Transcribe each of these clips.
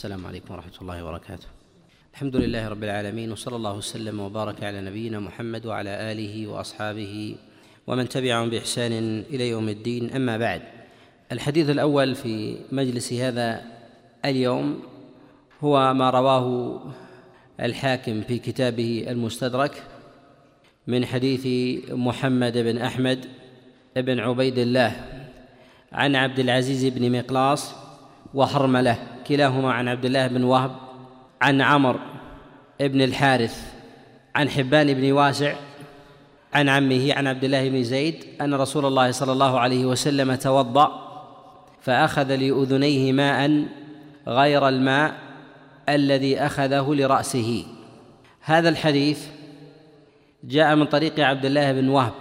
السلام عليكم ورحمة الله وبركاته. الحمد لله رب العالمين وصلى الله وسلم وبارك على نبينا محمد وعلى آله وأصحابه ومن تبعهم بإحسان إلى يوم الدين. أما بعد الحديث الأول في مجلس هذا اليوم هو ما رواه الحاكم في كتابه المستدرك من حديث محمد بن أحمد بن عبيد الله عن عبد العزيز بن مقلاص وحرمله كلاهما عن عبد الله بن وهب عن عمر بن الحارث عن حبان بن واسع عن عمه عن عبد الله بن زيد أن رسول الله صلى الله عليه وسلم توضأ فأخذ لأذنيه ماء غير الماء الذي أخذه لرأسه. هذا الحديث جاء من طريق عبد الله بن وهب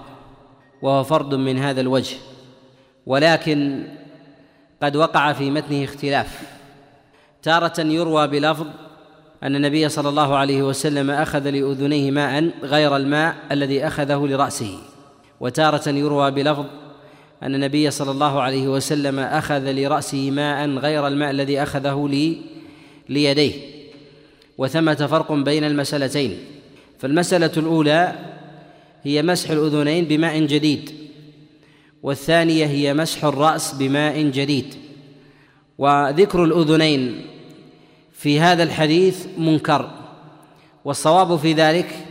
وهو فرد من هذا الوجه ولكن قد وقع في متنه اختلاف. تارة يروى بلفظ أن النبي صلى الله عليه وسلم أخذ لأذنيه ماء غير الماء الذي أخذه لرأسه. وتارة يروى بلفظ أن النبي صلى الله عليه وسلم أخذ لرأسه ماء غير الماء الذي أخذه لي ليديه. وثمة فرق بين المسألتين. فالمسألة الأولى هي مسح الأذنين بماء جديد. والثانية هي مسح الرأس بماء جديد. وذكر الأذنين في هذا الحديث منكر. والصواب في ذلك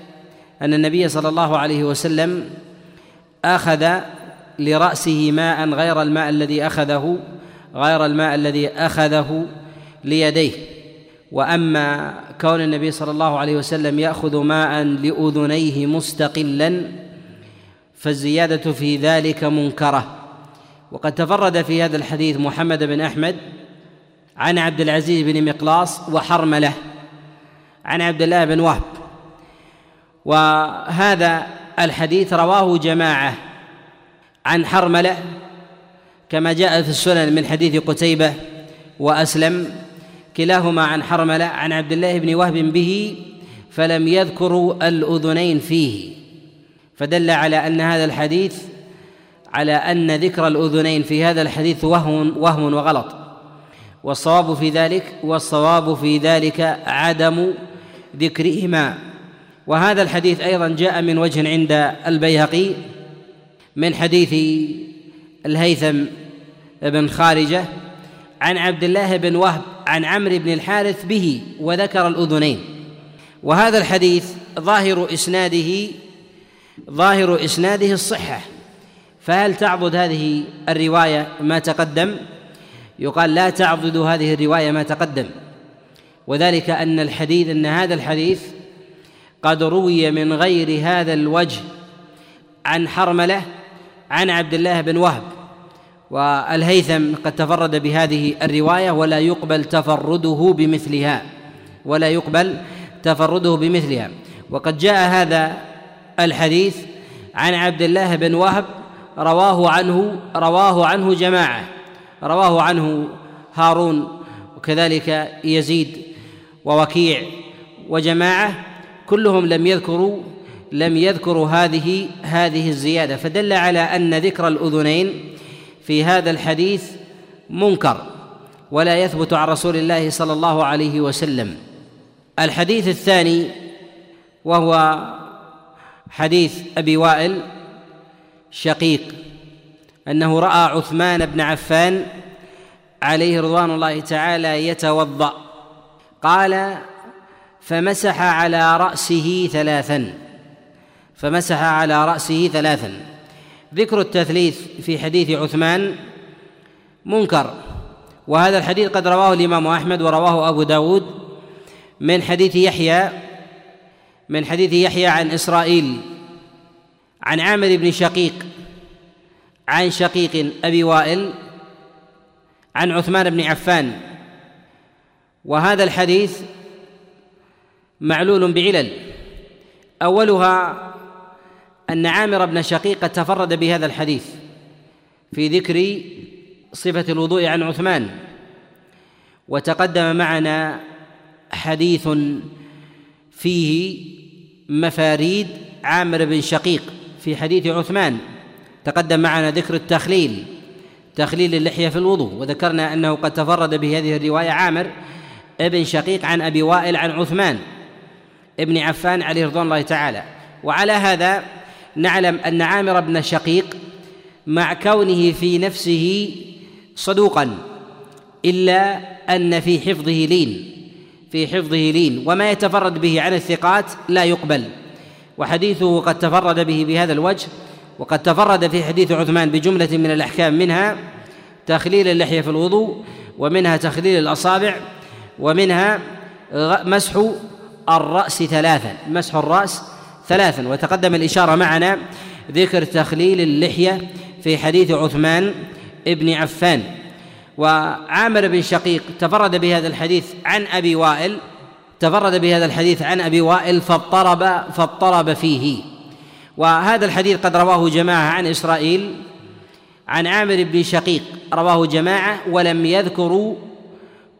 أن النبي صلى الله عليه وسلم أخذ لرأسه ماء غير الماء الذي أخذه غير الماء الذي أخذه ليديه. وأما كون النبي صلى الله عليه وسلم يأخذ ماء لأذنيه مستقلا فالزيادة في ذلك منكرة. وقد تفرد في هذا الحديث محمد بن أحمد عن عبد العزيز بن مقلاص وحرملة عن عبد الله بن وهب. وهذا الحديث رواه جماعة عن حرملة كما جاء في السنن من حديث قتيبة وأسلم كلاهما عن حرملة عن عبد الله بن وهب به فلم يذكروا الأذنين فيه. فدل على أن هذا الحديث على أن ذكر الأذنين في هذا الحديث وهم وهم وغلط. والصواب في ذلك والصواب في ذلك عدم ذكرهما. وهذا الحديث أيضا جاء من وجه عند البيهقي من حديث الهيثم بن خارجة عن عبد الله بن وهب عن عمرو بن الحارث به وذكر الأذنين. وهذا الحديث ظاهر إسناده ظاهر إسناده الصحة فهل تعضد هذه الرواية ما تقدم؟ يقال لا تعضد هذه الرواية ما تقدم. وذلك أن الحديث أن هذا الحديث قد روي من غير هذا الوجه عن حرملة عن عبد الله بن وهب. والهيثم قد تفرد بهذه الرواية ولا يقبل تفرده بمثلها. ولا يقبل تفرده بمثلها. وقد جاء هذا الحديث عن عبد الله بن وهب رواه عنه رواه عنه جماعة رواه عنه هارون وكذلك يزيد ووكيع وجماعة كلهم لم يذكروا لم يذكروا هذه هذه الزيادة فدل على أن ذكر الأذنين في هذا الحديث منكر ولا يثبت عن رسول الله صلى الله عليه وسلم. الحديث الثاني وهو حديث أبي وائل شقيق أنه رأى عثمان بن عفان عليه رضوان الله تعالى يتوضأ قال فمسح على رأسه ثلاثا فمسح على رأسه ثلاثا. ذكر التثليث في حديث عثمان منكر وهذا الحديث قد رواه الإمام أحمد ورواه أبو داود من حديث يحيى من حديث يحيى عن إسرائيل عن عامر بن شقيق عن شقيق أبي وائل عن عثمان بن عفان. وهذا الحديث معلول بعلل. أولها أن عامر بن شقيق قد تفرد بهذا الحديث في ذكر صفة الوضوء عن عثمان. وتقدم معنا حديث فيه مفاريد عامر بن شقيق في حديث عثمان. تقدم معنا ذكر التخليل تخليل اللحية في الوضوء وذكرنا أنه قد تفرد بهذه الرواية عامر ابن شقيق عن أبي وائل عن عثمان ابن عفان عليه رضوان الله تعالى. وعلى هذا نعلم أن عامر بن شقيق مع كونه في نفسه صدوقا إلا أن في حفظه لين. في حفظه لين وما يتفرد به عن الثقات لا يقبل. وحديثه قد تفرد به بهذا الوجه وقد تفرد في حديث عثمان بجملة من الأحكام منها تخليل اللحية في الوضوء ومنها تخليل الأصابع ومنها مسح الرأس ثلاثا مسح الرأس ثلاثا. وتقدم الإشارة معنا ذكر تخليل اللحية في حديث عثمان ابن عفان. وعامر بن شقيق تفرد بهذا الحديث عن أبي وائل تفرد بهذا الحديث عن أبي وائل فاضطرب فاضطرب فيه. وهذا الحديث قد رواه جماعة عن إسرائيل عن عامر بن شقيق رواه جماعة ولم يذكروا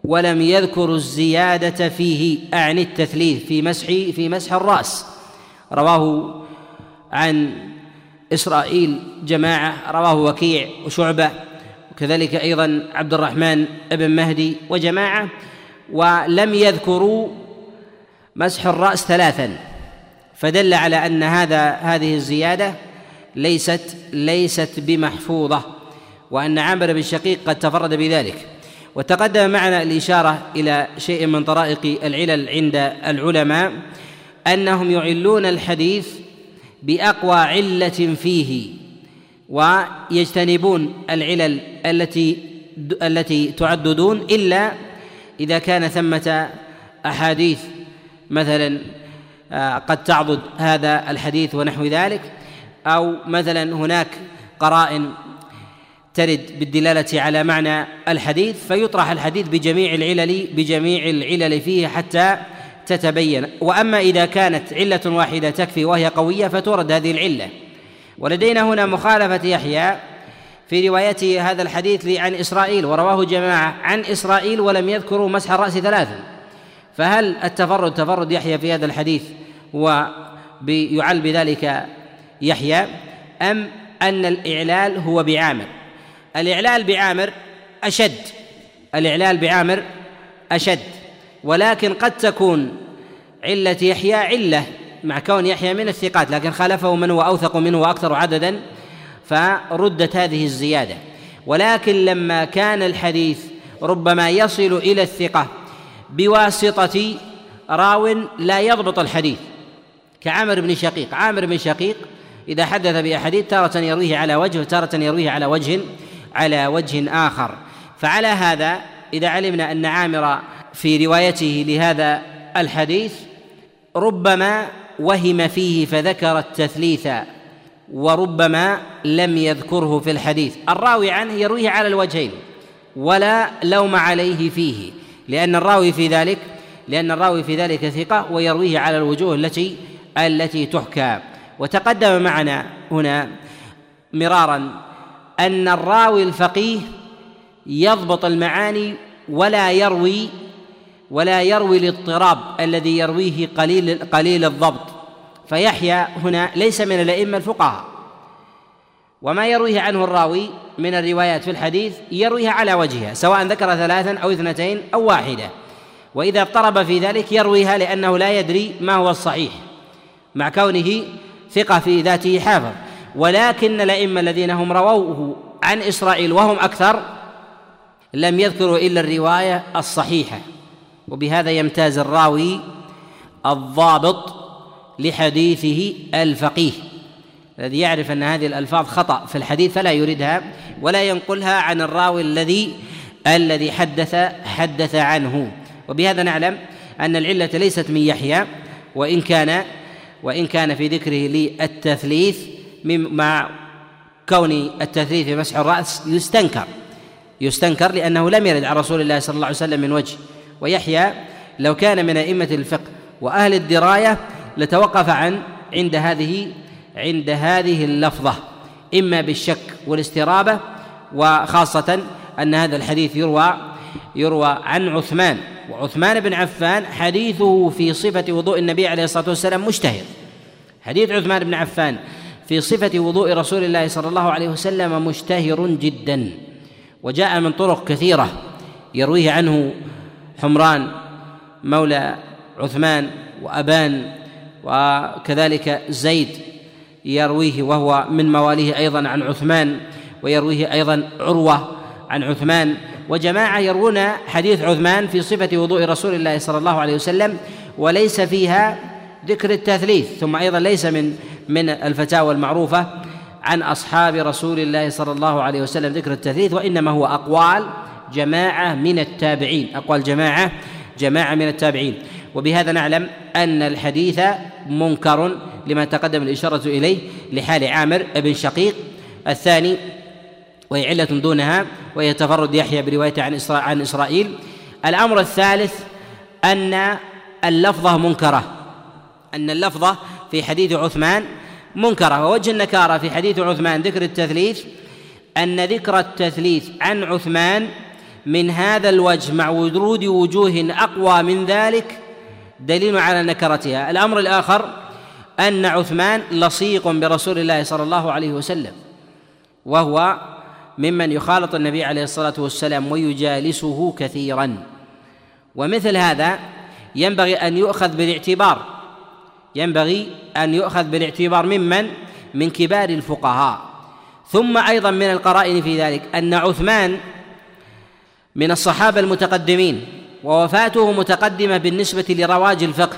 ولم يذكروا الزيادة فيه أعني التثليث في مسح في مسح الرأس. رواه عن إسرائيل جماعة رواه وكيع وشعبة. وكذلك أيضا عبد الرحمن بن مهدي وجماعة ولم يذكروا مسح الرأس ثلاثا فدل على أن هذا هذه الزيادة ليست ليست بمحفوظة وأن عامر بن شقيق قد تفرد بذلك. وتقدم معنا الإشارة إلى شيء من طرائق العلل عند العلماء أنهم يعلون الحديث بأقوى علة فيه. ويجتنبون العلل التي التي تعددون إلا إذا كان ثمة أحاديث. مثلا آه، قد تعضد هذا الحديث ونحو ذلك أو مثلا هناك قرائن ترد بالدلالة على معنى الحديث فيطرح الحديث بجميع العلل بجميع العلل فيه حتى تتبين. وأما إذا كانت علة واحدة تكفي وهي قوية فتورد هذه العلة. ولدينا هنا مخالفة يحيى في روايته هذا الحديث عن إسرائيل ورواه جماعة عن إسرائيل ولم يذكروا مسح الرأس ثلاثا. فهل التفرد تفرد يحيى في هذا الحديث ويعل بذلك يحيى أم أن الإعلال هو بعامر؟ الإعلال بعامر أشد. الإعلال بعامر أشد. ولكن قد تكون علة يحيى علة. مع كون يحيى من الثقات لكن خالفه من هو أوثق منه وأكثر عددا فردت هذه الزيادة. ولكن لما كان الحديث ربما يصل إلى الثقة بواسطة راو لا يضبط الحديث كعامر بن شقيق. عامر بن شقيق إذا حدث بأحاديث تارة يرويه على وجه وتارة يرويه على وجه على وجه آخر. فعلى هذا إذا علمنا أن عامر في روايته لهذا الحديث ربما وهم فيه فذكر التثليث وربما لم يذكره في الحديث. الراوي عنه يرويه على الوجهين ولا لوم عليه فيه لأن الراوي في ذلك لأن الراوي في ذلك ثقة ويرويه على الوجوه التي التي تحكى. وتقدم معنا هنا مرارا أن الراوي الفقيه يضبط المعاني ولا يروي ولا يروي الاضطراب الذي يرويه قليل قليل الضبط. فيحيى هنا ليس من الأئمة الفقهاء. وما يرويه عنه الراوي من الروايات في الحديث يرويها على وجهها سواء ذكر ثلاثا أو اثنتين أو واحدة. وإذا اضطرب في ذلك يرويها لأنه لا يدري ما هو الصحيح مع كونه ثقة في ذاته حافظ. ولكن الأئمة الذين هم رووه عن إسرائيل وهم أكثر لم يذكروا إلا الرواية الصحيحة. وبهذا يمتاز الراوي الضابط لحديثه الفقيه الذي يعرف أن هذه الألفاظ خطأ في الحديث فلا يريدها ولا ينقلها عن الراوي الذي الذي حدث حدث عنه. وبهذا نعلم أن العلة ليست من يحيى وإن كان وإن كان في ذكره للتثليث مع كون التثليث في مسح الرأس يستنكر يستنكر لأنه لم يرد عن رسول الله صلى الله عليه وسلم من وجه. ويحيى لو كان من أئمة الفقه وأهل الدراية لتوقف عن عند هذه عند هذه اللفظة إما بالشك والاسترابة وخاصة أن هذا الحديث يروى يروى عن عثمان وعثمان بن عفان حديثه في صفة وضوء النبي عليه الصلاة والسلام مشتهر. حديث عثمان بن عفان في صفة وضوء رسول الله صلى الله عليه وسلم مشتهر جدا وجاء من طرق كثيرة يرويه عنه حمران مولى عثمان وأبان وكذلك زيد يرويه وهو من مواليه أيضا عن عثمان ويرويه أيضا عروة عن عثمان. وجماعة يروون حديث عثمان في صفة وضوء رسول الله صلى الله عليه وسلم وليس فيها ذكر التثليث ثم أيضا ليس من من الفتاوى المعروفة عن أصحاب رسول الله صلى الله عليه وسلم ذكر التثليث وإنما هو أقوال جماعة من التابعين. أقوال جماعة جماعة من التابعين. وبهذا نعلم أن الحديث منكر لما تقدم الإشارة إليه لحال عامر بن شقيق الثاني وهي علة دونها وهي تفرد يحيى بروايته عن عن إسرائيل. الأمر الثالث أن اللفظة منكرة. أن اللفظة في حديث عثمان منكرة. ووجه النكارة في حديث عثمان ذكر التثليث أن ذكر التثليث عن عثمان من هذا الوجه مع ورود وجوه أقوى من ذلك دليل على نكرتها. الأمر الآخر أن عثمان لصيق برسول الله صلى الله عليه وسلم وهو ممن يخالط النبي عليه الصلاة والسلام ويجالسه كثيرا. ومثل هذا ينبغي أن يؤخذ بالاعتبار ينبغي أن يؤخذ بالاعتبار ممن؟ من كبار الفقهاء. ثم أيضا من القرائن في ذلك أن عثمان من الصحابة المتقدمين ووفاته متقدمة بالنسبة لرواج الفقه.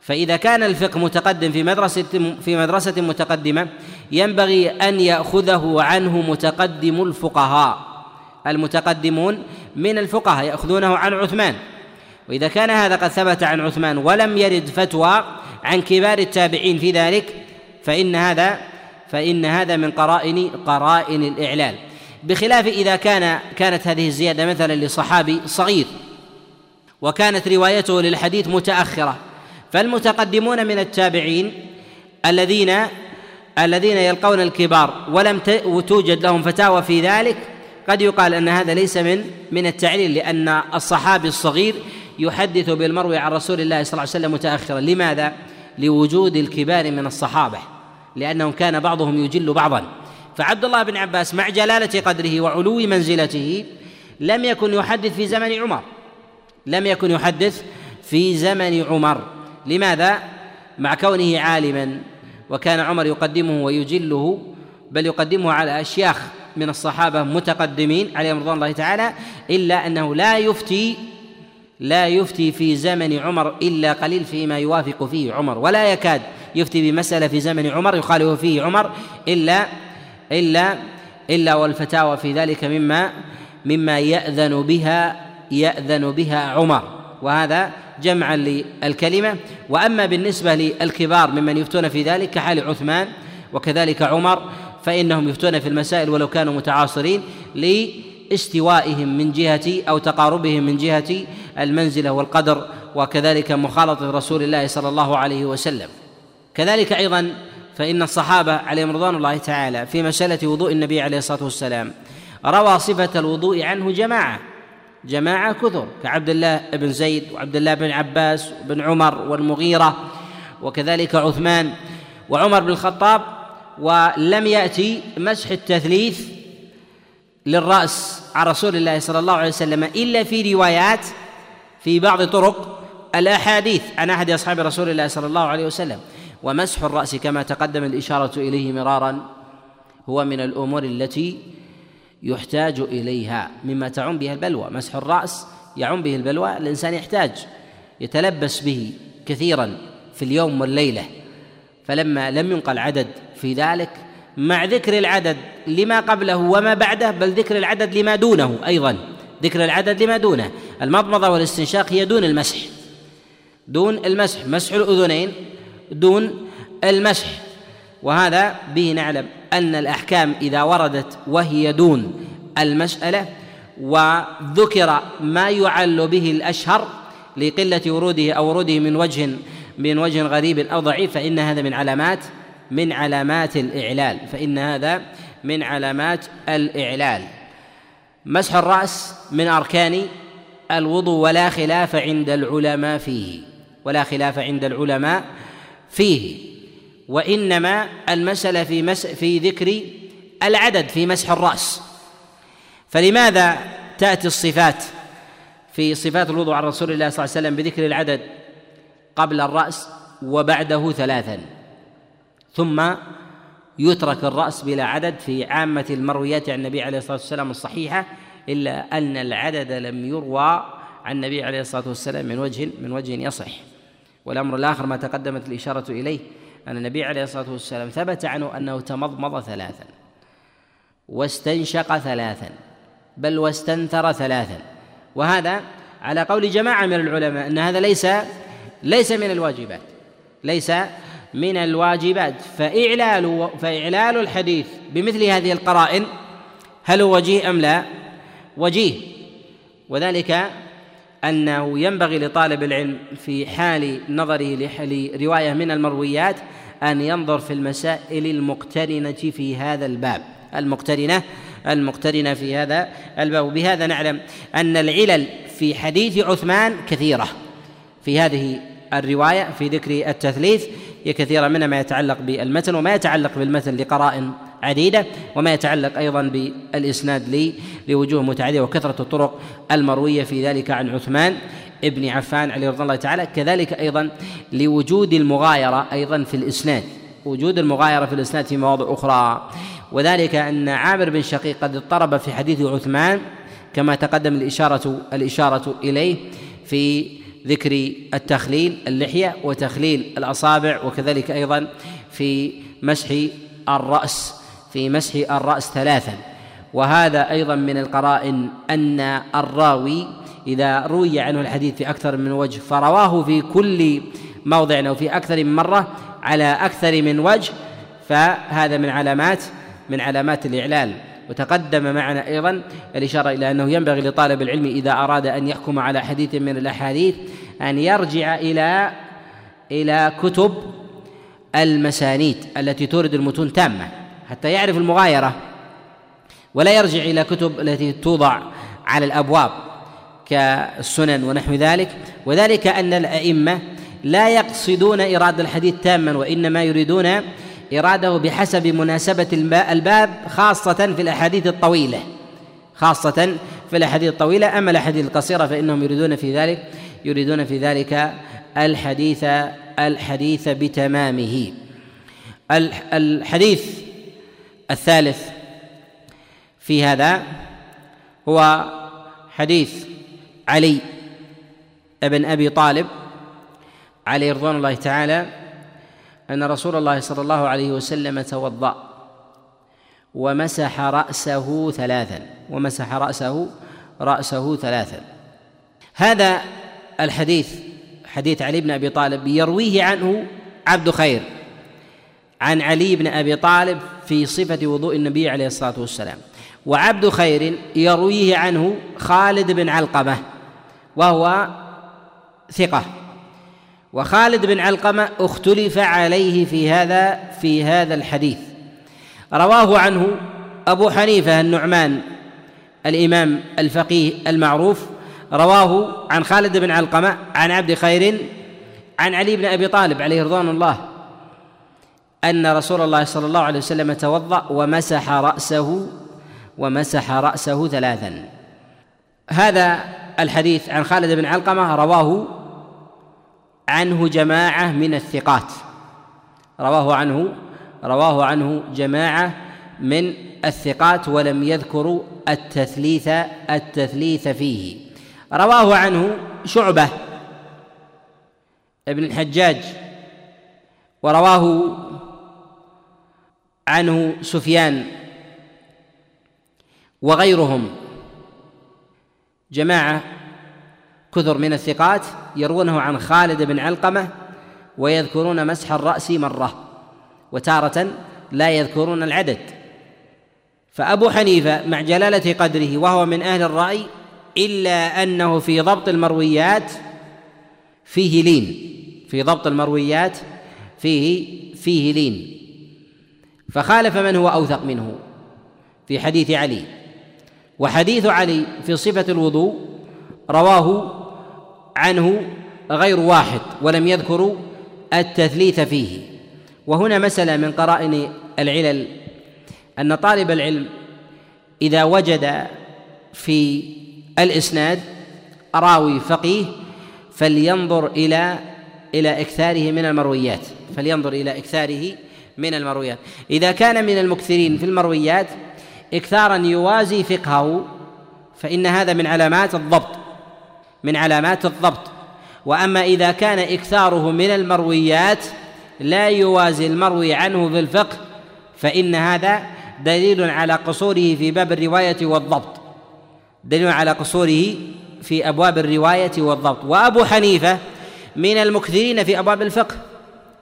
فإذا كان الفقه متقدم في مدرسة في مدرسة متقدمة ينبغي أن يأخذه عنه متقدم الفقهاء. المتقدمون من الفقهاء يأخذونه عن عثمان. وإذا كان هذا قد ثبت عن عثمان ولم يرد فتوى عن كبار التابعين في ذلك فإن هذا فإن هذا من قرائن قرائن الإعلال. بخلاف إذا كان كانت هذه الزيادة مثلا لصحابي صغير وكانت روايته للحديث متأخرة. فالمتقدمون من التابعين الذين الذين يلقون الكبار ولم توجد لهم فتاوى في ذلك قد يقال أن هذا ليس من من التعليل لأن الصحابي الصغير يحدث بالمروي عن رسول الله صلى الله عليه وسلم متاخرا. لماذا؟ لوجود الكبار من الصحابة لأنهم كان بعضهم يجل بعضا. فعبد الله بن عباس مع جلالة قدره وعلو منزلته لم يكن يحدث في زمن عمر. لم يكن يحدث في زمن عمر. لماذا؟ مع كونه عالما. وكان عمر يقدمه ويجله بل يقدمه على أشياخ من الصحابة متقدمين عليهم رضوان الله تعالى إلا أنه لا يفتي لا يفتي في زمن عمر إلا قليل فيما يوافق فيه عمر. ولا يكاد يفتي بمسألة في زمن عمر يخالف فيه عمر إلا إلا إلا والفتاوى في ذلك مما مما يأذن بها يأذن بها عمر. وهذا جمعا للكلمة. وأما بالنسبة للكبار ممن يفتون في ذلك كحال عثمان وكذلك عمر فإنهم يفتون في المسائل ولو كانوا متعاصرين لإستوائهم من جهة أو تقاربهم من جهة المنزلة والقدر وكذلك مخالطة رسول الله صلى الله عليه وسلم. كذلك أيضا فإن الصحابة عليهم رضوان الله تعالى في مسألة وضوء النبي عليه الصلاة والسلام روى صفة الوضوء عنه جماعة جماعة كثر كعبد الله بن زيد وعبد الله بن عباس وبن عمر والمغيرة وكذلك عثمان وعمر بن الخطاب ولم يأتي مسح التثليث للرأس عن رسول الله صلى الله عليه وسلم إلا في روايات في بعض طرق الأحاديث عن أحد أصحاب رسول الله صلى الله عليه وسلم. ومسح الرأس كما تقدم الإشارة إليه مرارا هو من الأمور التي يحتاج إليها مما تعم بها البلوى. مسح الرأس يعم به البلوى الإنسان يحتاج يتلبس به كثيرا في اليوم والليلة. فلما لم ينقل عدد في ذلك مع ذكر العدد لما قبله وما بعده بل ذكر العدد لما دونه أيضا. ذكر العدد لما دونه. المضمضة والاستنشاق هي دون المسح. دون المسح. مسح الأذنين دون المسح. وهذا به نعلم أن الأحكام إذا وردت وهي دون المسألة وذكر ما يعل به الأشهر لقلة وروده أو وروده من وجه من وجه غريب أو ضعيف فإن هذا من علامات من علامات الإعلال فإن هذا من علامات الإعلال. مسح الرأس من أركان الوضوء ولا خلاف عند العلماء فيه ولا خلاف عند العلماء فيه وإنما المسألة في مس في ذكر العدد في مسح الرأس. فلماذا تأتي الصفات في صفات الوضوء عن رسول الله صلى الله عليه وسلم بذكر العدد قبل الرأس وبعده ثلاثا؟ ثم يترك الرأس بلا عدد في عامة المرويات عن النبي عليه الصلاة والسلام الصحيحة إلا أن العدد لم يروى عن النبي عليه الصلاة والسلام من وجه من وجه يصح. والأمر الآخر ما تقدمت الإشارة إليه أن النبي عليه الصلاة والسلام ثبت عنه أنه تمضمض ثلاثا واستنشق ثلاثا بل واستنثر ثلاثا. وهذا على قول جماعة من العلماء أن هذا ليس ليس من الواجبات ليس من الواجبات. فإعلال فإعلال الحديث بمثل هذه القرائن هل هو وجيه أم لا؟ وجيه. وذلك أنه ينبغي لطالب العلم في حال نظره لرواية من المرويات أن ينظر في المسائل المقترنة في هذا الباب. المقترنة المقترنة في هذا الباب. وبهذا نعلم أن العلل في حديث عثمان كثيرة. في هذه الرواية في ذكر التثليث هي كثيرة منها ما يتعلق بالمتن وما يتعلق بالمتن لقرائن عديدة وما يتعلق أيضا بالإسناد لي لوجوه متعددة وكثرة الطرق المروية في ذلك عن عثمان ابن عفان عليه رضي الله تعالى كذلك أيضا لوجود المغايرة أيضا في الإسناد. وجود المغايرة في الإسناد في مواضع أخرى. وذلك أن عامر بن شقيق قد اضطرب في حديث عثمان كما تقدم الإشارة الإشارة إليه في ذكر التخليل اللحية وتخليل الأصابع وكذلك أيضا في مسح الرأس. في مسح الرأس ثلاثا. وهذا أيضا من القرائن أن الراوي إذا روي عنه الحديث في أكثر من وجه فرواه في كل موضع أو في أكثر من مرة على أكثر من وجه فهذا من علامات من علامات الإعلال. وتقدم معنا أيضا الإشارة إلى أنه ينبغي لطالب العلم إذا أراد أن يحكم على حديث من الأحاديث أن يرجع إلى إلى كتب المسانيد التي تورد المتون تامة. حتى يعرف المغايرة. ولا يرجع إلى كتب التي توضع على الأبواب كالسنن ونحو ذلك. وذلك أن الأئمة لا يقصدون إرادة الحديث تاما وإنما يريدون إراده بحسب مناسبة الباب خاصة في الأحاديث الطويلة. خاصة في الأحاديث الطويلة. أما الأحاديث القصيرة فإنهم يريدون في ذلك يريدون في ذلك الحديث الحديث بتمامه. الحديث الثالث في هذا هو حديث علي بن أبي طالب عليه رضوان الله تعالى أن رسول الله صلى الله عليه وسلم توضأ ومسح رأسه ثلاثا ومسح رأسه رأسه ثلاثا. هذا الحديث حديث علي بن أبي طالب يرويه عنه عبد خير. عن علي بن أبي طالب في صفة وضوء النبي عليه الصلاة والسلام. وعبد خير يرويه عنه خالد بن علقمة وهو ثقة. وخالد بن علقمة اختلف عليه في هذا في هذا الحديث. رواه عنه أبو حنيفة النعمان الإمام الفقيه المعروف. رواه عن خالد بن علقمة عن عبد خير عن علي بن أبي طالب عليه رضوان الله. أن رسول الله صلى الله عليه وسلم توضأ ومسح رأسه ومسح رأسه ثلاثا. هذا الحديث عن خالد بن علقمة رواه عنه جماعة من الثقات. رواه عنه رواه عنه جماعة من الثقات ولم يذكروا التثليث التثليث فيه. رواه عنه شعبة ابن الحجاج ورواه عنه سفيان وغيرهم. جماعة كثر من الثقات يروونه عن خالد بن علقمة ويذكرون مسح الرأس مرة وتارة لا يذكرون العدد. فأبو حنيفة مع جلالة قدره وهو من أهل الرأي إلا أنه في ضبط المرويات فيه لين في ضبط المرويات فيه فيه لين. فخالف من هو أوثق منه في حديث علي. وحديث علي في صفة الوضوء رواه عنه غير واحد ولم يذكروا التثليث فيه. وهنا مسألة من قرائن العلل أن طالب العلم إذا وجد في الإسناد راوي فقيه فلينظر إلى إلى إكثاره من المرويات فلينظر إلى إكثاره من المرويات. إذا كان من المكثرين في المرويات إكثارا يوازي فقهه فإن هذا من علامات الضبط من علامات الضبط. وأما إذا كان إكثاره من المرويات لا يوازي المروي عنه في الفقه فإن هذا دليل على قصوره في باب الرواية والضبط. دليل على قصوره في أبواب الرواية والضبط. وأبو حنيفة من المكثرين في أبواب الفقه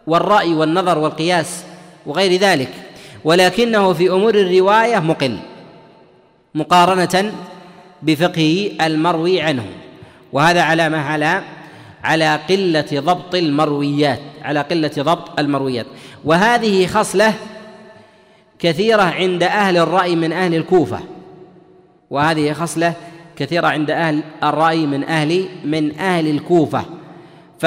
والرأي والنظر والقياس. وغير ذلك. ولكنه في أمور الرواية مقل مقارنة بفقهه المروي عنه. وهذا علامه على على قلة ضبط المرويات على قلة ضبط المرويات. وهذه خصلة كثيرة عند أهل الرأي من أهل الكوفة. وهذه خصلة كثيرة عند أهل الرأي من أهل من أهل الكوفة. ف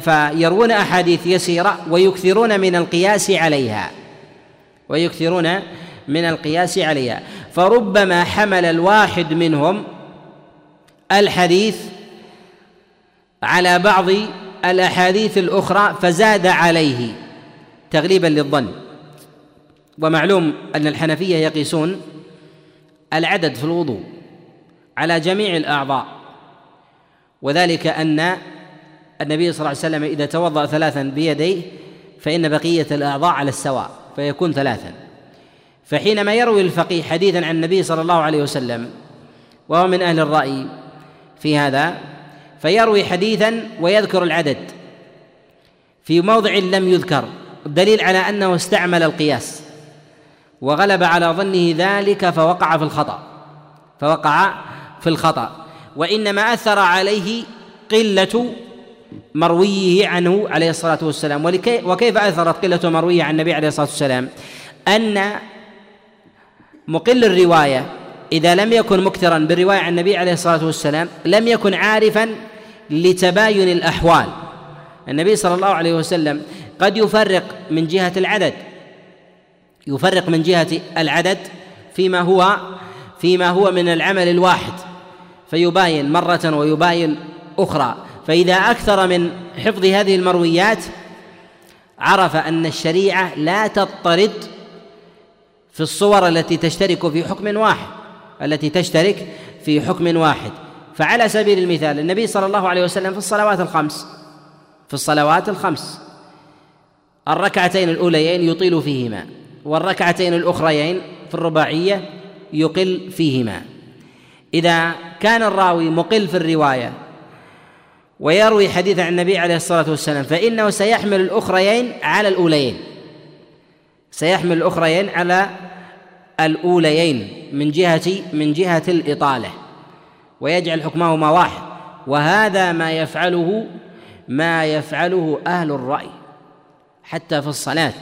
فيروون أحاديث يسيرة ويكثرون من القياس عليها. ويكثرون من القياس عليها. فربما حمل الواحد منهم الحديث على بعض الأحاديث الأخرى فزاد عليه تغليبا للظن. ومعلوم أن الحنفية يقيسون العدد في الوضوء على جميع الأعضاء. وذلك أن النبي صلى الله عليه وسلم إذا توضأ ثلاثا بيديه فإن بقية الأعضاء على السواء فيكون ثلاثا. فحينما يروي الفقيه حديثا عن النبي صلى الله عليه وسلم وهو من أهل الرأي في هذا فيروي حديثا ويذكر العدد في موضع لم يذكر الدليل على أنه استعمل القياس وغلب على ظنه ذلك فوقع في الخطأ فوقع في الخطأ وإنما أثر عليه قلة مرويه عنه عليه الصلاة والسلام. وكيف أثرت قلة مرويه عن النبي عليه الصلاة والسلام؟ أن مقل الرواية إذا لم يكن مكثرا بالرواية عن النبي عليه الصلاة والسلام لم يكن عارفا لتباين الأحوال. النبي صلى الله عليه وسلم قد يفرق من جهة العدد يفرق من جهة العدد فيما هو فيما هو من العمل الواحد فيباين مرة ويباين أخرى. فإذا أكثر من حفظ هذه المرويات عرف أن الشريعة لا تضطرد في الصور التي تشترك في حكم واحد التي تشترك في حكم واحد. فعلى سبيل المثال النبي صلى الله عليه وسلم في الصلوات الخمس في الصلوات الخمس الركعتين الأوليين يطيل فيهما والركعتين الأخريين في الرباعية يقل فيهما. إذا كان الراوي مقل في الرواية ويروي حديث عن النبي عليه الصلاة والسلام فإنه سيحمل الأخريين على الأوليين. سيحمل الأخريين على الأوليين من جهة من جهة الإطالة ويجعل حكمهما واحد وهذا ما يفعله ما يفعله أهل الرأي حتى في الصلاة.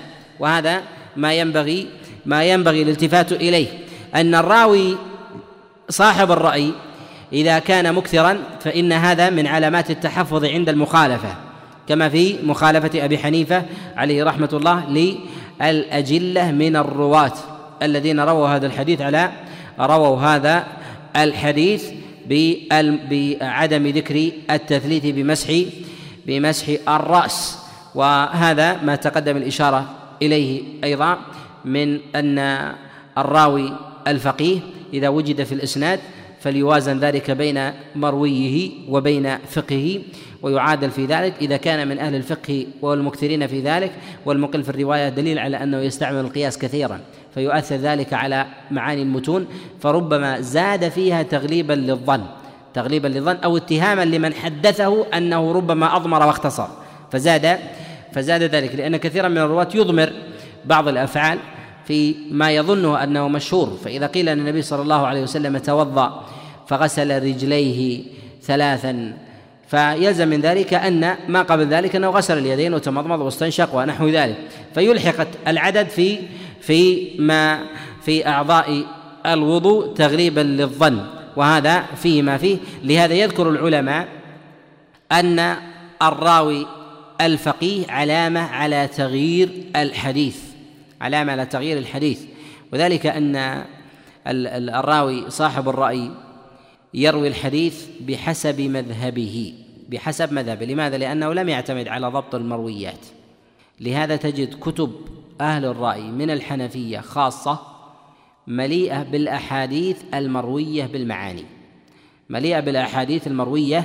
وهذا ما ينبغي ما ينبغي الالتفات إليه. أن الراوي صاحب الرأي إذا كان مكثرا فإن هذا من علامات التحفظ عند المخالفة كما في مخالفة أبي حنيفة عليه رحمة الله للأجلة من الرواة الذين رووا هذا الحديث على رووا هذا الحديث بعدم ذكر التثليث بمسح بمسح الرأس. وهذا ما تقدم الإشارة إليه أيضا من أن الراوي الفقيه إذا وجد في الإسناد فليوازن ذلك بين مرويه وبين فقهه ويعادل في ذلك إذا كان من أهل الفقه والمكثرين في ذلك. والمقل في الرواية دليل على أنه يستعمل القياس كثيرا فيؤثر ذلك على معاني المتون. فربما زاد فيها تغليبا للظن تغليبا للظن أو اتهاما لمن حدثه أنه ربما أضمر واختصر. فزاد فزاد ذلك لأن كثيرا من الرواة يضمر بعض الأفعال في ما يظنه أنه مشهور. فإذا قيل أن النبي صلى الله عليه وسلم توضأ فغسل رجليه ثلاثا فيلزم من ذلك أن ما قبل ذلك أنه غسل اليدين وتمضمض واستنشق ونحو ذلك. فيلحق العدد في في ما في أعضاء الوضوء تغليبا للظن. وهذا فيه ما فيه. لهذا يذكر العلماء أن الراوي الفقيه علامة على تغيير الحديث. علامة على تغيير الحديث. وذلك أن الراوي صاحب الرأي يروي الحديث بحسب مذهبه بحسب مذهبه. لماذا؟ لأنه لم يعتمد على ضبط المرويات. لهذا تجد كتب أهل الرأي من الحنفية خاصة مليئة بالأحاديث المروية بالمعاني. مليئة بالأحاديث المروية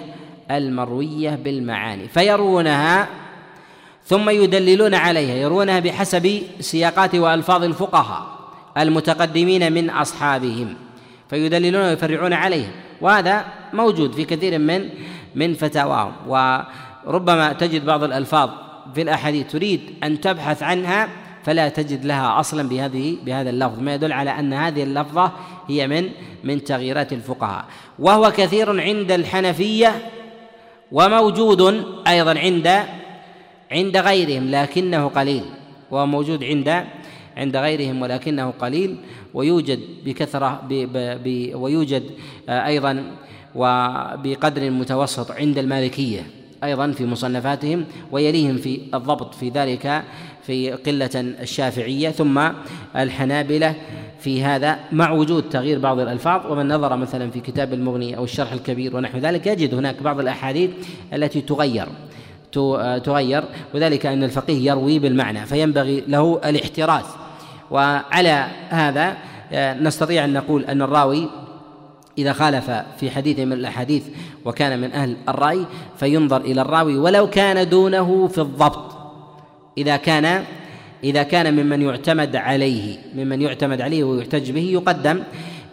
المروية بالمعاني. فيروونها ثم يدللون عليها يرونها بحسب سياقات وألفاظ الفقهاء المتقدمين من أصحابهم فيدللون ويفرعون عليها وهذا موجود في كثير من من فتاواهم وربما تجد بعض الألفاظ في الأحاديث تريد أن تبحث عنها فلا تجد لها أصلا بهذه بهذا اللفظ ما يدل على أن هذه اللفظة هي من من تغييرات الفقهاء. وهو كثير عند الحنفية وموجود أيضا عند عند غيرهم لكنه قليل. وهو موجود عند عند غيرهم ولكنه قليل. ويوجد بكثرة ويوجد آه، أيضا وبقدر متوسط عند المالكية أيضا في مصنفاتهم ويليهم في الضبط في ذلك في قلة الشافعية. ثم الحنابلة في هذا مع وجود تغيير بعض الألفاظ. ومن نظر مثلا في كتاب المغني أو الشرح الكبير ونحو ذلك يجد هناك بعض الأحاديث التي تغير. تغير وذلك أن الفقيه يروي بالمعنى فينبغي له الاحتراز. وعلى هذا آه، نستطيع أن نقول أن الراوي إذا خالف في حديث من الأحاديث وكان من أهل الرأي فينظر إلى الراوي ولو كان دونه في الضبط. إذا كان إذا كان ممن يعتمد عليه ممن يعتمد عليه ويحتج به يقدم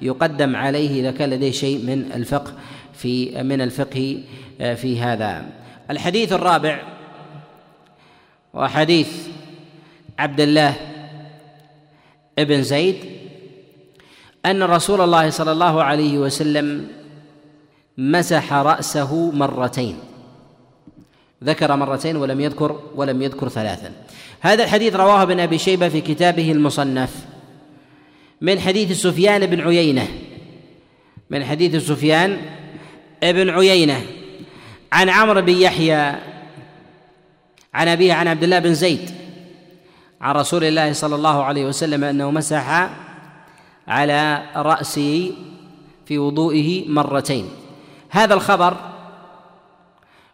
يقدم عليه إذا كان لديه شيء من الفقه في من الفقه آه، في هذا. الحديث الرابع وحديث عبد الله ابن زيد أن رسول الله صلى الله عليه وسلم مسح رأسه مرتين. ذكر مرتين ولم يذكر ولم يذكر ثلاثا. هذا الحديث رواه ابن أبي شيبة في كتابه المصنف. من حديث سفيان بن عيينة. من حديث سفيان بن عيينة. عن عمرو بن يحيى عن أبيه عن عبد الله بن زيد عن رسول الله صلى الله عليه وسلم أنه مسح على رأسه في وضوئه مرتين. هذا الخبر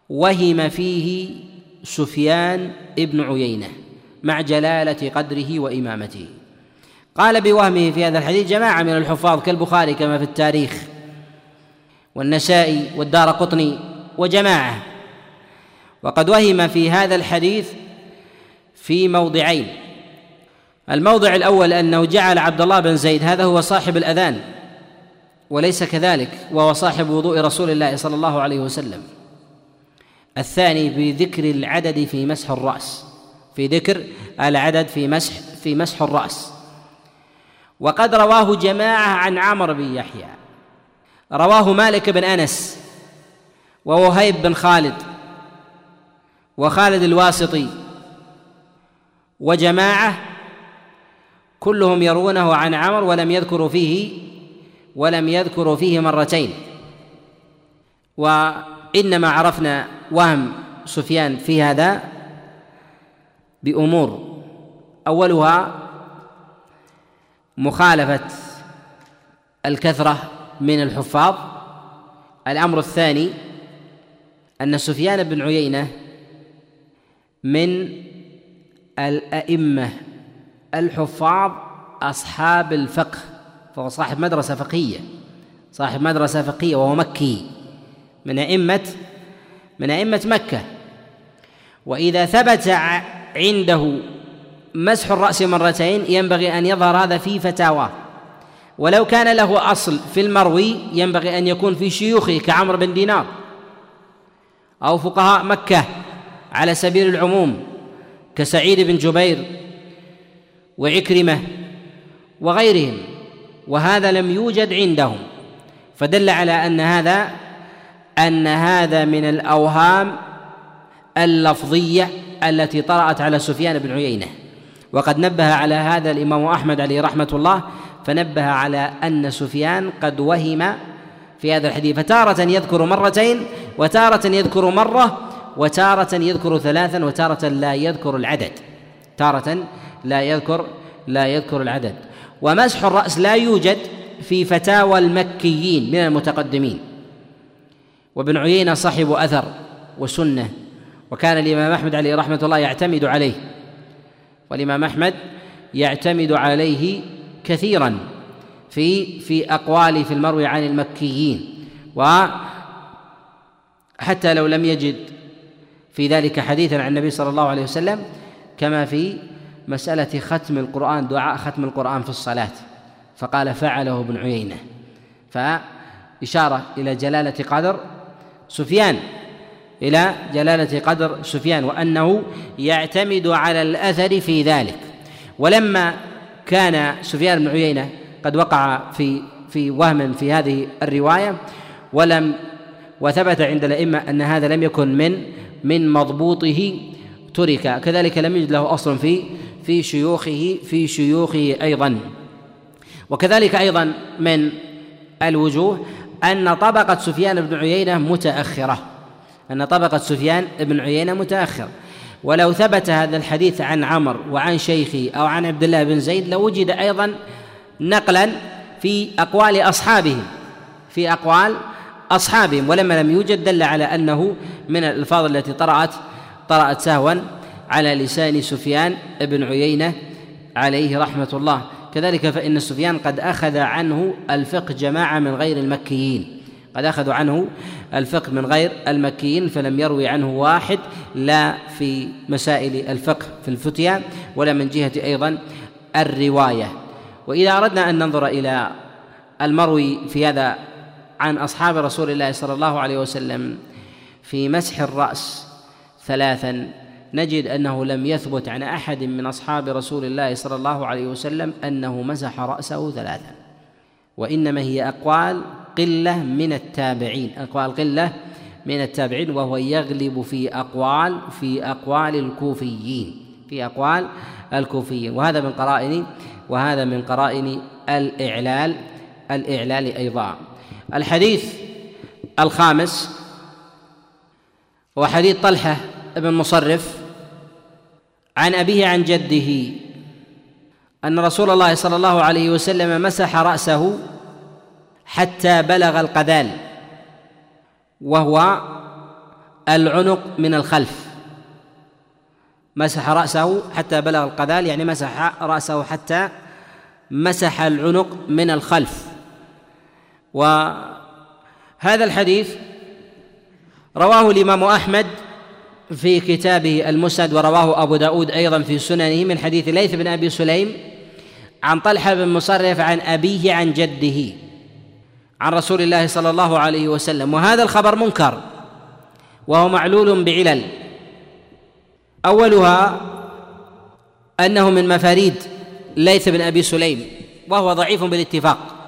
وهم فيه سفيان ابن عيينة مع جلالة قدره وإمامته. قال بوهمه في هذا الحديث جماعة من الحفاظ كالبخاري كما في التاريخ والنسائي والدار قطني وجماعة. وقد وهم في هذا الحديث في موضعين. الموضع الأول أنه جعل عبد الله بن زيد هذا هو صاحب الأذان وليس كذلك وهو صاحب وضوء رسول الله صلى الله عليه وسلم. الثاني بذكر العدد في مسح الرأس في ذكر العدد في مسح في مسح الرأس. وقد رواه جماعة عن عمرو بن يحيى. رواه مالك بن أنس. ووهيب بن خالد وخالد الواسطي وجماعة كلهم يروونه عن عمر ولم يذكروا فيه ولم يذكروا فيه مرتين. وإنما عرفنا وهم سفيان في هذا بأمور. أولها مخالفة الكثرة من الحفاظ. الأمر الثاني أن سفيان بن عيينة من الأئمة الحفاظ أصحاب الفقه فهو صاحب مدرسة فقهية صاحب مدرسة فقهية وهو مكي من أئمة من أئمة مكة. وإذا ثبت عنده مسح الرأس مرتين ينبغي أن يظهر هذا في فتاواه ولو كان له أصل في المروي ينبغي أن يكون في شيوخه كعمر بن دينار. أو فقهاء مكة على سبيل العموم كسعيد بن جبير وعكرمة وغيرهم وهذا لم يوجد عندهم. فدل على أن هذا أن هذا من الأوهام اللفظية التي طرأت على سفيان بن عيينة. وقد نبه على هذا الإمام أحمد عليه رحمة الله فنبه على أن سفيان قد وهم في هذا الحديث. فتارة يذكر مرتين وتارة يذكر مرة وتارة يذكر ثلاثا وتارة لا يذكر العدد. تارة لا يذكر لا يذكر العدد. ومسح الرأس لا يوجد في فتاوى المكيين من المتقدمين. وابن عيينة صاحب أثر وسنة. وكان الإمام أحمد عليه رحمة الله يعتمد عليه. والإمام أحمد يعتمد عليه كثيرا في في أقواله في المروي عن المكيين. وحتى لو لم يجد في ذلك حديثا عن النبي صلى الله عليه وسلم كما في مسألة ختم القرآن دعاء ختم القرآن في الصلاة. فقال فعله ابن عيينة. فإشارة إلى جلالة قدر سفيان إلى جلالة قدر سفيان وأنه يعتمد على الأثر في ذلك. ولما كان سفيان بن عيينة قد وقع في في وهم في هذه الرواية ولم وثبت عند الأئمة أن هذا لم يكن من من مضبوطه ترك. كذلك لم يجد له أصل في في شيوخه في شيوخه أيضا. وكذلك أيضا من الوجوه أن طبقة سفيان بن عيينة متأخرة. أن طبقة سفيان بن عيينة متأخرة ولو ثبت هذا الحديث عن عمر وعن شيخه أو عن عبد الله بن زيد لوجد أيضا نقلا في أقوال أصحابهم في أقوال أصحابهم ولما لم يوجد دل على أنه من الألفاظ التي طرأت طرأت سهوا على لسان سفيان بن عيينة عليه رحمة الله. كذلك فإن سفيان قد أخذ عنه الفقه جماعة من غير المكيين. قد أخذوا عنه الفقه من غير المكيين فلم يروي عنه واحد لا في مسائل الفقه في الفتيا ولا من جهة أيضا الرواية. وإذا أردنا أن ننظر إلى المروي في هذا عن أصحاب رسول الله صلى الله عليه وسلم في مسح الرأس ثلاثا نجد أنه لم يثبت عن أحد من أصحاب رسول الله صلى الله عليه وسلم أنه مسح رأسه ثلاثا. وإنما هي أقوال قلة من التابعين أقوال قلة من التابعين وهو يغلب في أقوال في أقوال الكوفيين في أقوال الكوفيين. وهذا من قرائن وهذا من قرائن الإعلال الإعلال أيضا. الحديث الخامس هو حديث طلحة بن مصرف عن أبيه عن جده أن رسول الله صلى الله عليه وسلم مسح رأسه حتى بلغ القذال وهو العنق من الخلف. مسح رأسه حتى بلغ القذال يعني مسح رأسه حتى مسح العنق من الخلف. وهذا الحديث رواه الإمام أحمد في كتابه المسند ورواه أبو داود أيضا في سننه من حديث ليث بن أبي سليم عن طلحة بن مصرف عن أبيه عن جده عن رسول الله صلى الله عليه وسلم. وهذا الخبر منكر وهو معلول بعلل. أولها أنه من مفاريد ليث بن أبي سليم وهو ضعيف بالاتفاق.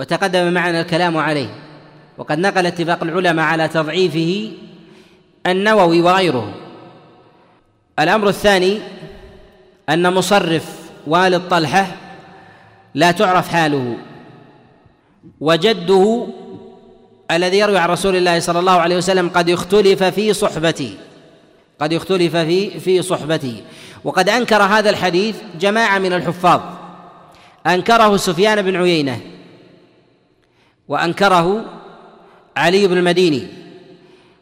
وتقدم معنا الكلام عليه. وقد نقل اتفاق العلماء على تضعيفه النووي وغيره. الأمر الثاني أن مصرف والد طلحه لا تعرف حاله وجده الذي يروي عن رسول الله صلى الله عليه وسلم قد اختلف في صحبته قد اختلف في في صحبته وقد أنكر هذا الحديث جماعة من الحفاظ. أنكره سفيان بن عيينة. وأنكره علي بن المديني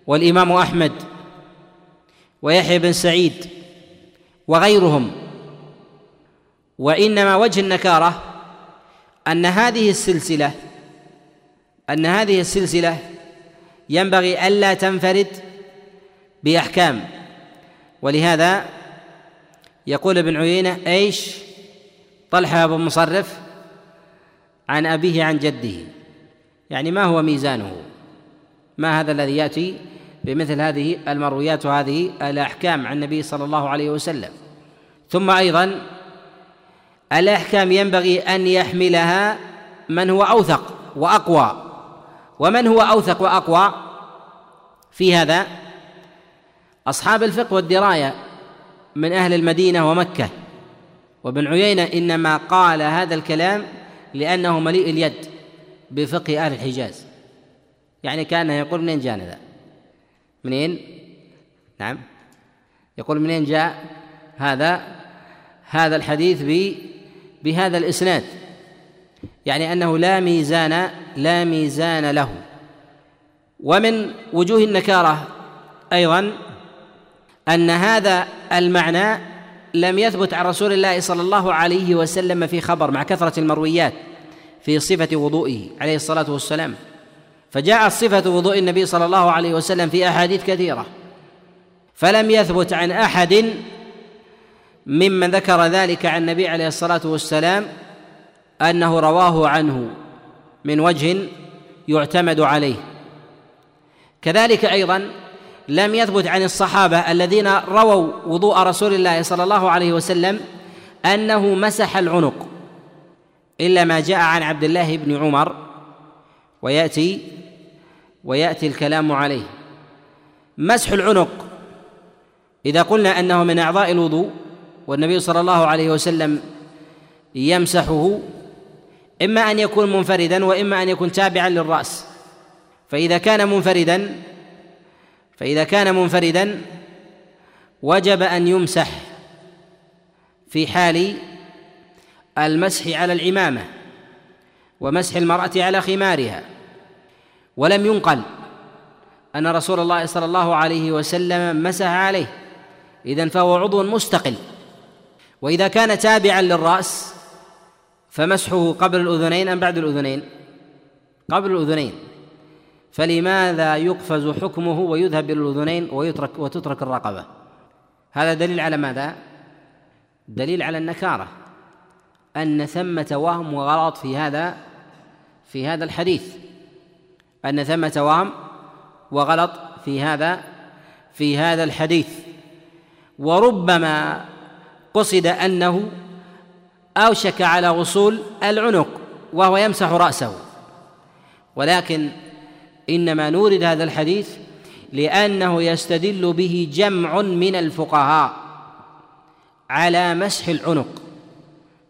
والإمام أحمد ويحيى بن سعيد وغيرهم. وإنما وجه النكارة أن هذه السلسلة أن هذه السلسلة ينبغي ألا تنفرد بأحكام. ولهذا يقول ابن عيينة إيش؟ طلحة بن مصرف عن أبيه عن جده. يعني ما هو ميزانه؟ ما هذا الذي يأتي بمثل هذه المرويات وهذه الأحكام عن النبي صلى الله عليه وسلم. ثم أيضا الأحكام ينبغي أن يحملها من هو أوثق وأقوى. ومن هو أوثق وأقوى في هذا؟ أصحاب الفقه والدراية من أهل المدينة ومكة. وابن عيينة إنما قال هذا الكلام لأنه مليء اليد. بفقه أهل الحجاز. يعني كان يقول منين جاءنا ذا؟ منين؟ نعم. يقول منين جاء هذا؟ هذا الحديث ب بهذا الإسناد. يعني أنه لا ميزان لا ميزان له. ومن وجوه النكارة أيضا أن هذا المعنى لم يثبت عن رسول الله صلى الله عليه وسلم في خبر مع كثرة المرويات. في صفة وضوئه عليه الصلاة والسلام. فجاءت صفة وضوء النبي صلى الله عليه وسلم في أحاديث كثيرة. فلم يثبت عن أحد ممن ذكر ذلك عن النبي عليه الصلاة والسلام أنه رواه عنه من وجه يعتمد عليه. كذلك أيضا لم يثبت عن الصحابة الذين رووا وضوء رسول الله صلى الله عليه وسلم أنه مسح العنق. إلا ما جاء عن عبد الله بن عمر ويأتي ويأتي الكلام عليه. مسح العنق. إذا قلنا أنه من أعضاء الوضوء والنبي صلى الله عليه وسلم يمسحه إما أن يكون منفردا وإما أن يكون تابعا للرأس. فإذا كان منفردا فإذا كان منفردا وجب أن يمسح في حال المسح على العمامه ومسح المرأة على خمارها. ولم ينقل أن رسول الله صلى الله عليه وسلم مسح عليه. اذا فهو عضو مستقل. وإذا كان تابعا للرأس فمسحه قبل الأذنين أم بعد الأذنين؟ قبل الأذنين. فلماذا يقفز حكمه ويذهب إلى الأذنين ويترك وتترك الرقبة؟ هذا دليل على ماذا؟ دليل على النكارة. أن ثمة وهم وغلط في هذا في هذا الحديث. أن ثمة وهم وغلط في هذا في هذا الحديث. وربما قصد أنه أوشك على وصول العنق وهو يمسح رأسه. ولكن إنما نورد هذا الحديث لأنه يستدل به جمع من الفقهاء على مسح العنق.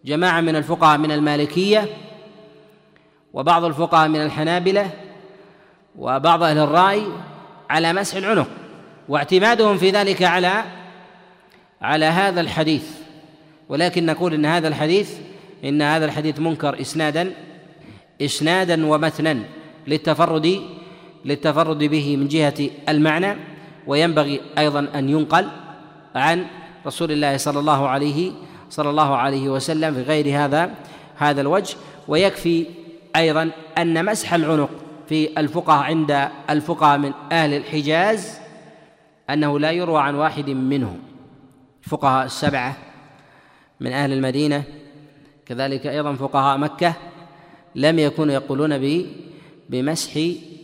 جماعة من الفقهاء من المالكية وبعض الفقهاء من الحنابلة وبعض أهل الرأي على مسح العنق واعتمادهم في ذلك على على هذا الحديث. ولكن نقول إن هذا الحديث إن هذا الحديث منكر إسنادا إسنادا ومتنا للتفرد للتفرد به من جهة المعنى وينبغي أيضا أن ينقل عن رسول الله صلى الله عليه صلى الله عليه وسلم في غير هذا هذا الوجه. ويكفي أيضا أن مسح العنق في الفقهاء عند الفقهاء من أهل الحجاز أنه لا يروى عن واحد منهم. الفقهاء السبعة من أهل المدينة كذلك أيضا فقهاء مكة لم يكونوا يقولون بمسح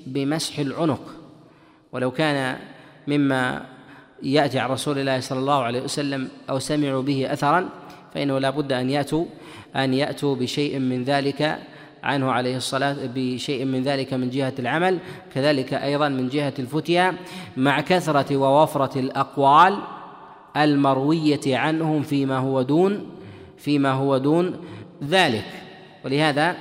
بمسح العنق. ولو كان مما يأتي عن رسول الله صلى الله عليه وسلم أو سمعوا به اثرا فإنه لا بد أن يأتوا أن يأتوا بشيء من ذلك عنه عليه الصلاة بشيء من ذلك من جهة العمل كذلك أيضا من جهة الفتيا مع كثرة ووفرة الأقوال المروية عنهم فيما هو دون فيما هو دون ذلك. ولهذا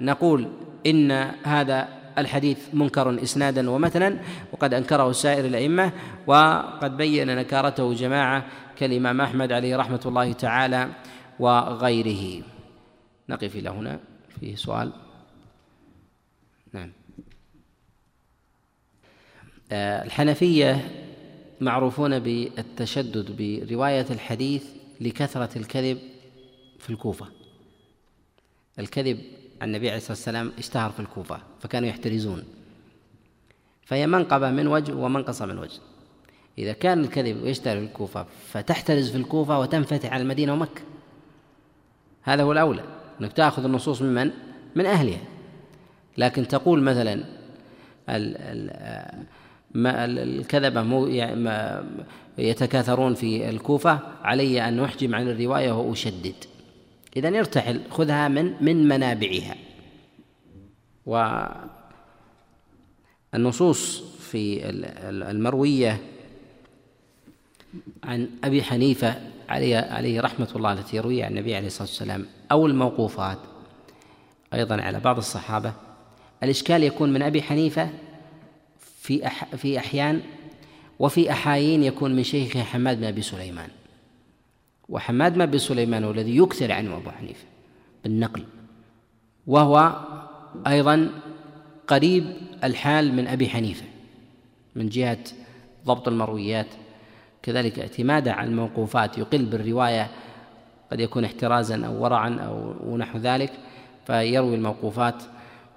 نقول إن هذا الحديث منكر اسنادا ومتنا وقد أنكره سائر الأئمة وقد بين نكارته جماعة كالإمام أحمد عليه رحمة الله تعالى وغيره. نقف إلى هنا. فيه سؤال؟ نعم. آه، الحنفية معروفون بالتشدد برواية الحديث لكثرة الكذب في الكوفة. الكذب عن النبي عليه الصلاة والسلام اشتهر في الكوفة فكانوا يحترزون. فهي منقبة من وجه ومنقصة من وجه. إذا كان الكذب يشتهر في الكوفة فتحترز في الكوفة وتنفتح على المدينة ومكة. هذا هو الأولى إنك تأخذ النصوص ممن من؟ أهلها. لكن تقول مثلا ال ال ما الكذبة مو يتكاثرون في الكوفة علي أن أحجم عن الرواية وأشدد. إذا ارتحل خذها من من منابعها. والنصوص في المروية عن أبي حنيفة عليه عليه رحمة الله التي يرويها عن النبي عليه الصلاة والسلام. أو الموقوفات. أيضا على بعض الصحابة. الإشكال يكون من أبي حنيفة في أح في أحيان وفي أحايين يكون من شيخه حماد بن أبي سليمان. وحماد بن سليمان هو الذي يكثر عنه أبو حنيفة بالنقل. وهو أيضا قريب الحال من أبي حنيفة من جهة ضبط المرويات كذلك اعتماده على الموقوفات. يقل بالرواية قد يكون احترازا أو ورعا أو نحو ذلك فيروي الموقوفات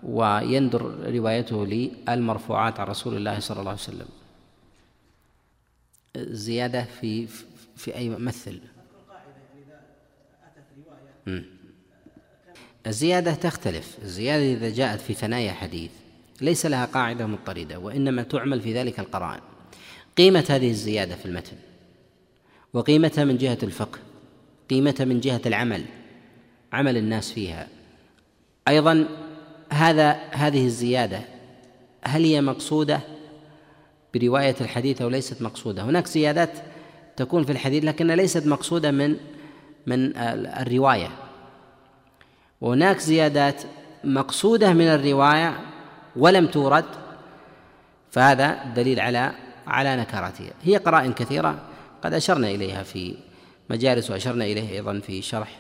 ويندر روايته للمرفوعات عن رسول الله صلى الله عليه وسلم. زيادة في في أي مثل؟ الزيادة تختلف. الزيادة إذا جاءت في ثنايا حديث ليس لها قاعدة مضطردة وإنما تعمل في ذلك القرائن. قيمة هذه الزيادة في المتن وقيمتها من جهة الفقه قيمتها من جهة العمل عمل الناس فيها. أيضا هذا هذه الزيادة هل هي مقصودة برواية الحديث أو ليست مقصودة؟ هناك زيادات تكون في الحديث لكنها ليست مقصودة من من الرواية. وهناك زيادات مقصودة من الرواية ولم تورد فهذا دليل على على نكرتها هي قرائن كثيرة قد أشرنا إليها في مجالس وأشرنا إليه أيضا في شرح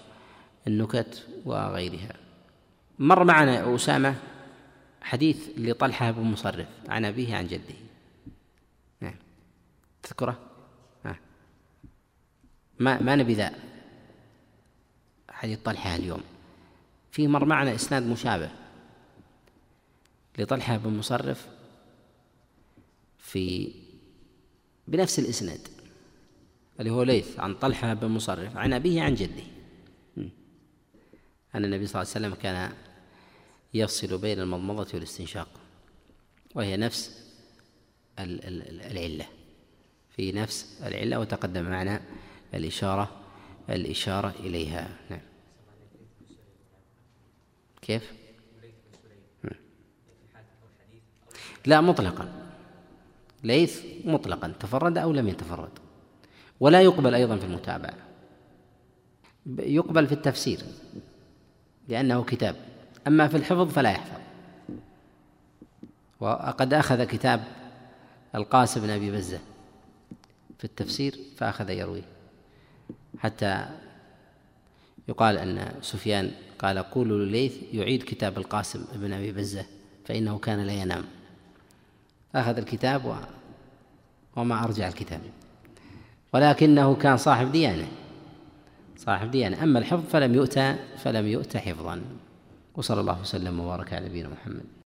النكت وغيرها. مر معنا أسامة حديث لطلحة بن مصرف عن أبيه عن جده. نعم. تذكره؟ ما ما نبي ذا حديث طلحة اليوم. فيه مر معنا إسناد مشابه لطلحة بن مصرف في بنفس الإسناد اللي هو ليث عن طلحة بن مصرف عن أبيه عن جده. أن النبي صلى الله عليه وسلم كان يفصل بين المضمضة والاستنشاق وهي نفس العلة. في نفس العلة وتقدم معنا الإشارة الإشارة إليها. نعم. كيف؟ لا مطلقا. ليث مطلقا تفرد أو لم يتفرد. ولا يقبل أيضا في المتابعة. يقبل في التفسير لأنه كتاب. أما في الحفظ فلا يحفظ. وقد أخذ كتاب القاسم بن أبي بزة في التفسير فأخذ يرويه. حتى يقال أن سفيان قال قولوا لليث يعيد كتاب القاسم بن أبي بزة فإنه كان لا ينام. أخذ الكتاب و... وما أرجع الكتاب. ولكنه كان صاحب ديانة. صاحب ديانة. أما الحفظ فلم يؤتى فلم يؤتى حفظا. وصلى الله وسلم وبارك على نبينا محمد.